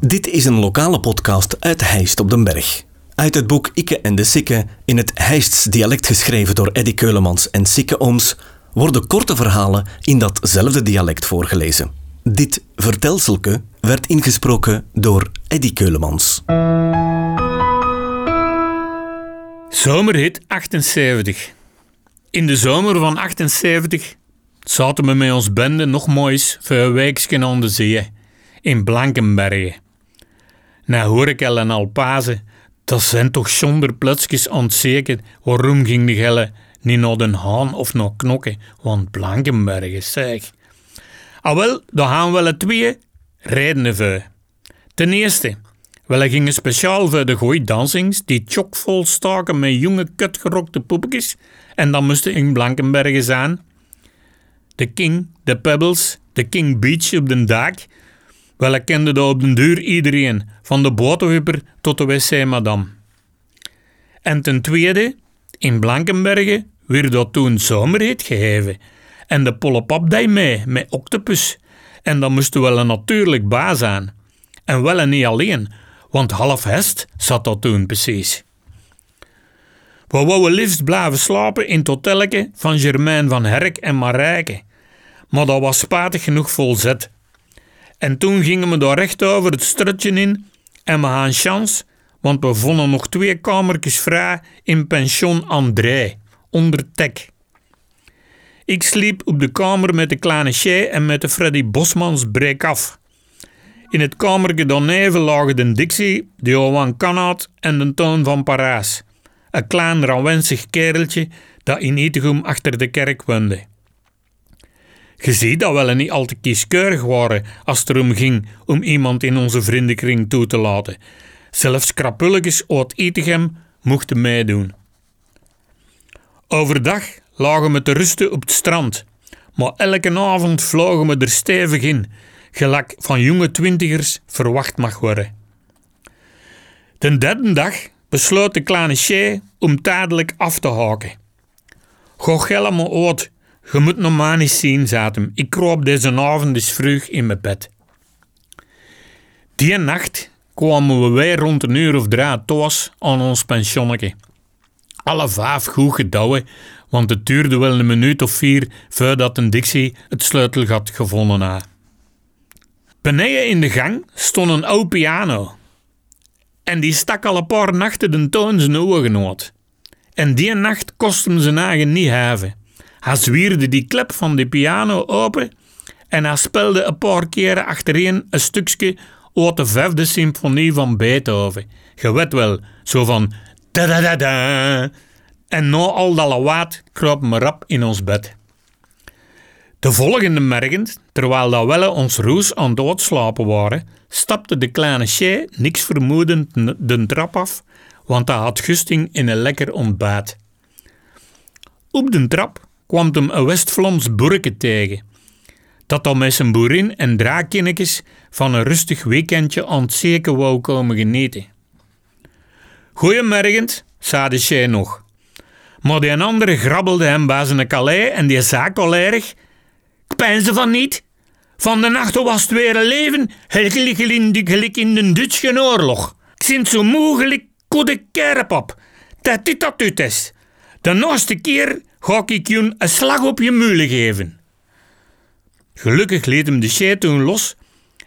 Dit is een lokale podcast uit Heist op den Berg. Uit het boek Ikke en de Sikke, in het Heists dialect geschreven door Eddy Keulemans en Sikke Ooms, worden korte verhalen in datzelfde dialect voorgelezen. Dit vertelselke werd ingesproken door Eddy Keulemans. Zomerhit 78. In de zomer van 78 zaten we met ons bende nog moois voor een weekje aan de zee, in Blankenbergen. Nou hoor ik al en dat zijn toch zonder plotjes ontzeken waarom ging de gelle niet naar Den Haan of naar Knokken, want Blankenbergen zeg. Ah wel, daar gaan we twee redenen voor. Ten eerste, we gingen speciaal voor de gooidansings die chockvol staken met jonge kutgerokte poepjes en dan moesten in Blankenbergen zijn. De King, de Pebbles, de King Beach op de dak. Wel, kende daar op de deur iedereen, van de botenwipper tot de wc-madame. En ten tweede, in Blankenbergen werd dat toen zomerheet gegeven. En de pollepap deed mee met octopus. En dan moesten wel een natuurlijk baas aan. En wel en niet alleen, want half hest zat dat toen precies. We wouden liefst blijven slapen in het hotelletje van Germain van Herk en Marijke. Maar dat was spatig genoeg vol zet. En toen gingen we daar recht over het strutje in en we hadden chance, want we vonden nog twee kamertjes vrij in pension André, onder tek. Ik sliep op de kamer met de kleine Shay en met de Freddy Bosmans breek af. In het kamertje daarneven lagen de Dixie, de Johan Kanaat en de Toon van Parijs. Een klein rawensig kereltje dat in Itegum achter de kerk woonde. Je ziet dat we niet al te kieskeurig waren als het erom ging om iemand in onze vriendenkring toe te laten. Zelfs krapulletjes uit Itegem mochten meedoen. Overdag lagen we te rusten op het strand, maar elke avond vlogen we er stevig in, gelijk van jonge twintigers verwacht mag worden. De derde dag besloot de kleine Shay om tijdelijk af te haken. Goh, helemaal oud, je moet nog maar niet zien, zei hem. Ik kroop deze avond dus vroeg in mijn bed. Die nacht kwamen we weer rond een uur of drie thuis aan ons pensionnetje. Alle vijf goed gedouwen, want het duurde wel een minuut of vier voordat een Dixie het sleutelgat gevonden had. Beneden in de gang stond een oude piano. En die stak al een paar nachten de toon zijn ogen. En die nacht kost hem zijn eigen niet haven. Hij zwierde die klep van de piano open en hij speelde een paar keren achtereen een stukje uit de vijfde symfonie van Beethoven. Je weet wel, zo van da da da da. En na al dat lawaad kroop me rap in ons bed. De volgende morgen, terwijl dat wel ons roes aan het uitslapen waren, stapte de kleine Shay niks vermoedend de trap af, want hij had gusting in een lekker ontbijt. Op de trap kwam hem een West-Vlaams burke tegen, dat al met zijn boerin en draakkinnetjes van een rustig weekendje aan het wou komen genieten. Goeiemorgen, zei de Shay nog. Maar die andere grabbelde hem bij zijn kalei en die zei al erg Pijn ze van niet? Van de nacht was het weer een leven, gelijk in de Duitse oorlog. Ik zit zo mogelijk de kerp op. Dat dit is. De naaste keer ga ik je een slag op je mulen geven. Gelukkig liet hem de shit toen los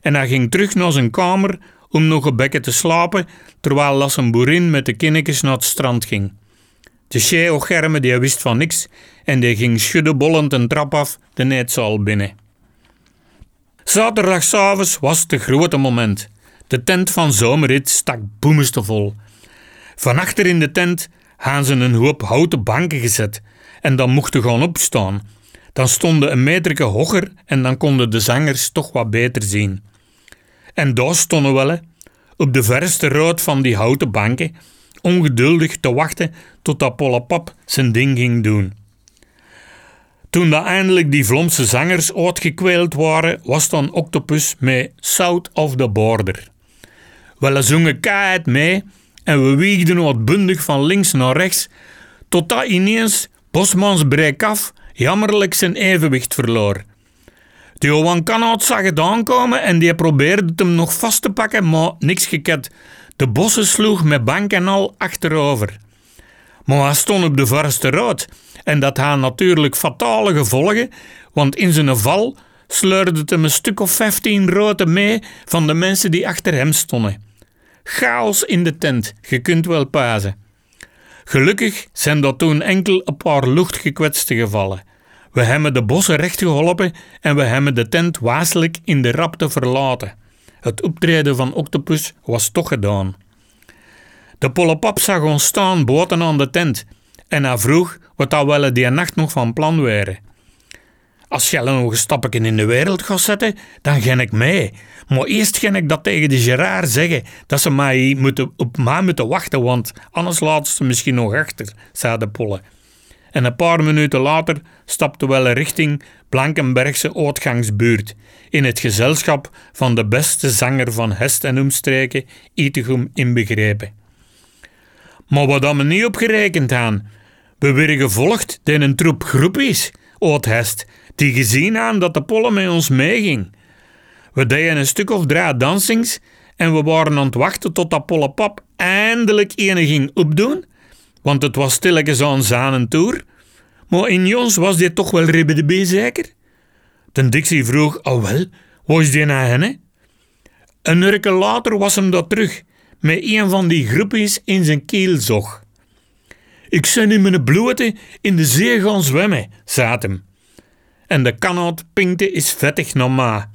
en hij ging terug naar zijn kamer om nog een bekken te slapen, terwijl las boerin met de kinnetjes naar het strand ging. De Shay O'Germe die wist van niks en die ging schuddebollend een trap af de neetzaal binnen. Zaterdagavond was het grote moment. De tent van Zomerrit stak boemestevol. Van achter in de tent hadden ze een hoop houten banken gezet en dan mochten gaan opstaan. Dan stonden een meterke hoger en dan konden de zangers toch wat beter zien. En daar stonden wel, op de verste rood van die houten banken, ongeduldig te wachten totdat Pollapap zijn ding ging doen. Toen dat eindelijk die Vlomse zangers uitgekweeld waren, was dan Octopus met South of the Border. We zongen keihard mee en we wiegden wat bundig van links naar rechts, totdat ineens Bosmans breek af jammerlijk zijn evenwicht verloor. De Johan Kanout zag het aankomen en die probeerde het hem nog vast te pakken, maar niks geket. De bossen sloeg met bank en al achterover. Maar hij stond op de verste rood en dat had natuurlijk fatale gevolgen, want in zijn val sleurde het hem een stuk of vijftien roten mee van de mensen die achter hem stonden. Chaos in de tent, je kunt wel pazen. Gelukkig zijn dat toen enkel een paar luchtgekwetsten gevallen. We hebben de bossen recht geholpen en we hebben de tent waaselijk in de rapte verlaten. Het optreden van Octopus was toch gedaan. De pollepap zag ons staan boten aan de tent en hij vroeg wat dat wel die nacht nog van plan waren. Als jij nog een stapje in de wereld gaat zetten, dan ga ik mee. Maar eerst ga ik dat tegen de Gerard zeggen, dat ze mij moeten, op mij moeten wachten, want anders laten ze misschien nog achter, zei de Polle. En een paar minuten later stapte wel richting Blankenbergse uitgangsbuurt, in het gezelschap van de beste zanger van Hest en omstreken, Itegum inbegrepen. Maar wat we niet op gerekend aan, we werden gevolgd door een troep groepjes, uit Hest, die gezien aan dat de Polle met ons meeging. We deden een stuk of drie dansings en we waren aan het wachten tot dat Pollepap eindelijk ene ging opdoen, want het was stilletjes aan zijn toer. Maar in Jons was dit toch wel ribbe de zeker? Ten Dixie vroeg, oh wel, wat is die naar hen? Een urke later was hem dat terug, met een van die groepjes in zijn keelzog. Ik zijn in mijn blote in de zee gaan zwemmen, zei hem. En de kanoot pinkte is vettig normaal.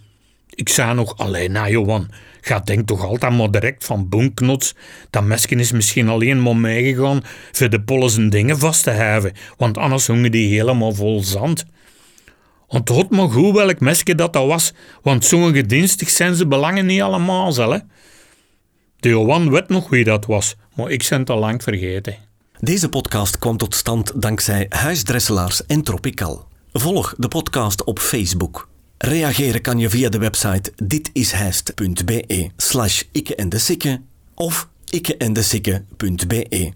Ik zei nog, alleen na Johan, ga denk toch altijd maar direct van boenknots. Dat mesje is misschien alleen maar meegegaan voor de pollen dingen vast te hebben, want anders hongen die helemaal vol zand. Onthoud maar goed welk mesje dat, dat was, want sommige dienstig zijn ze belangen niet allemaal, hè. De Johan weet nog wie dat was, maar ik ben het lang vergeten. Deze podcast kwam tot stand dankzij Huisdresselaars en Tropical. Volg de podcast op Facebook. Reageren kan je via de website ditishijst.be slash ikke en de of ikkeendesikke.be.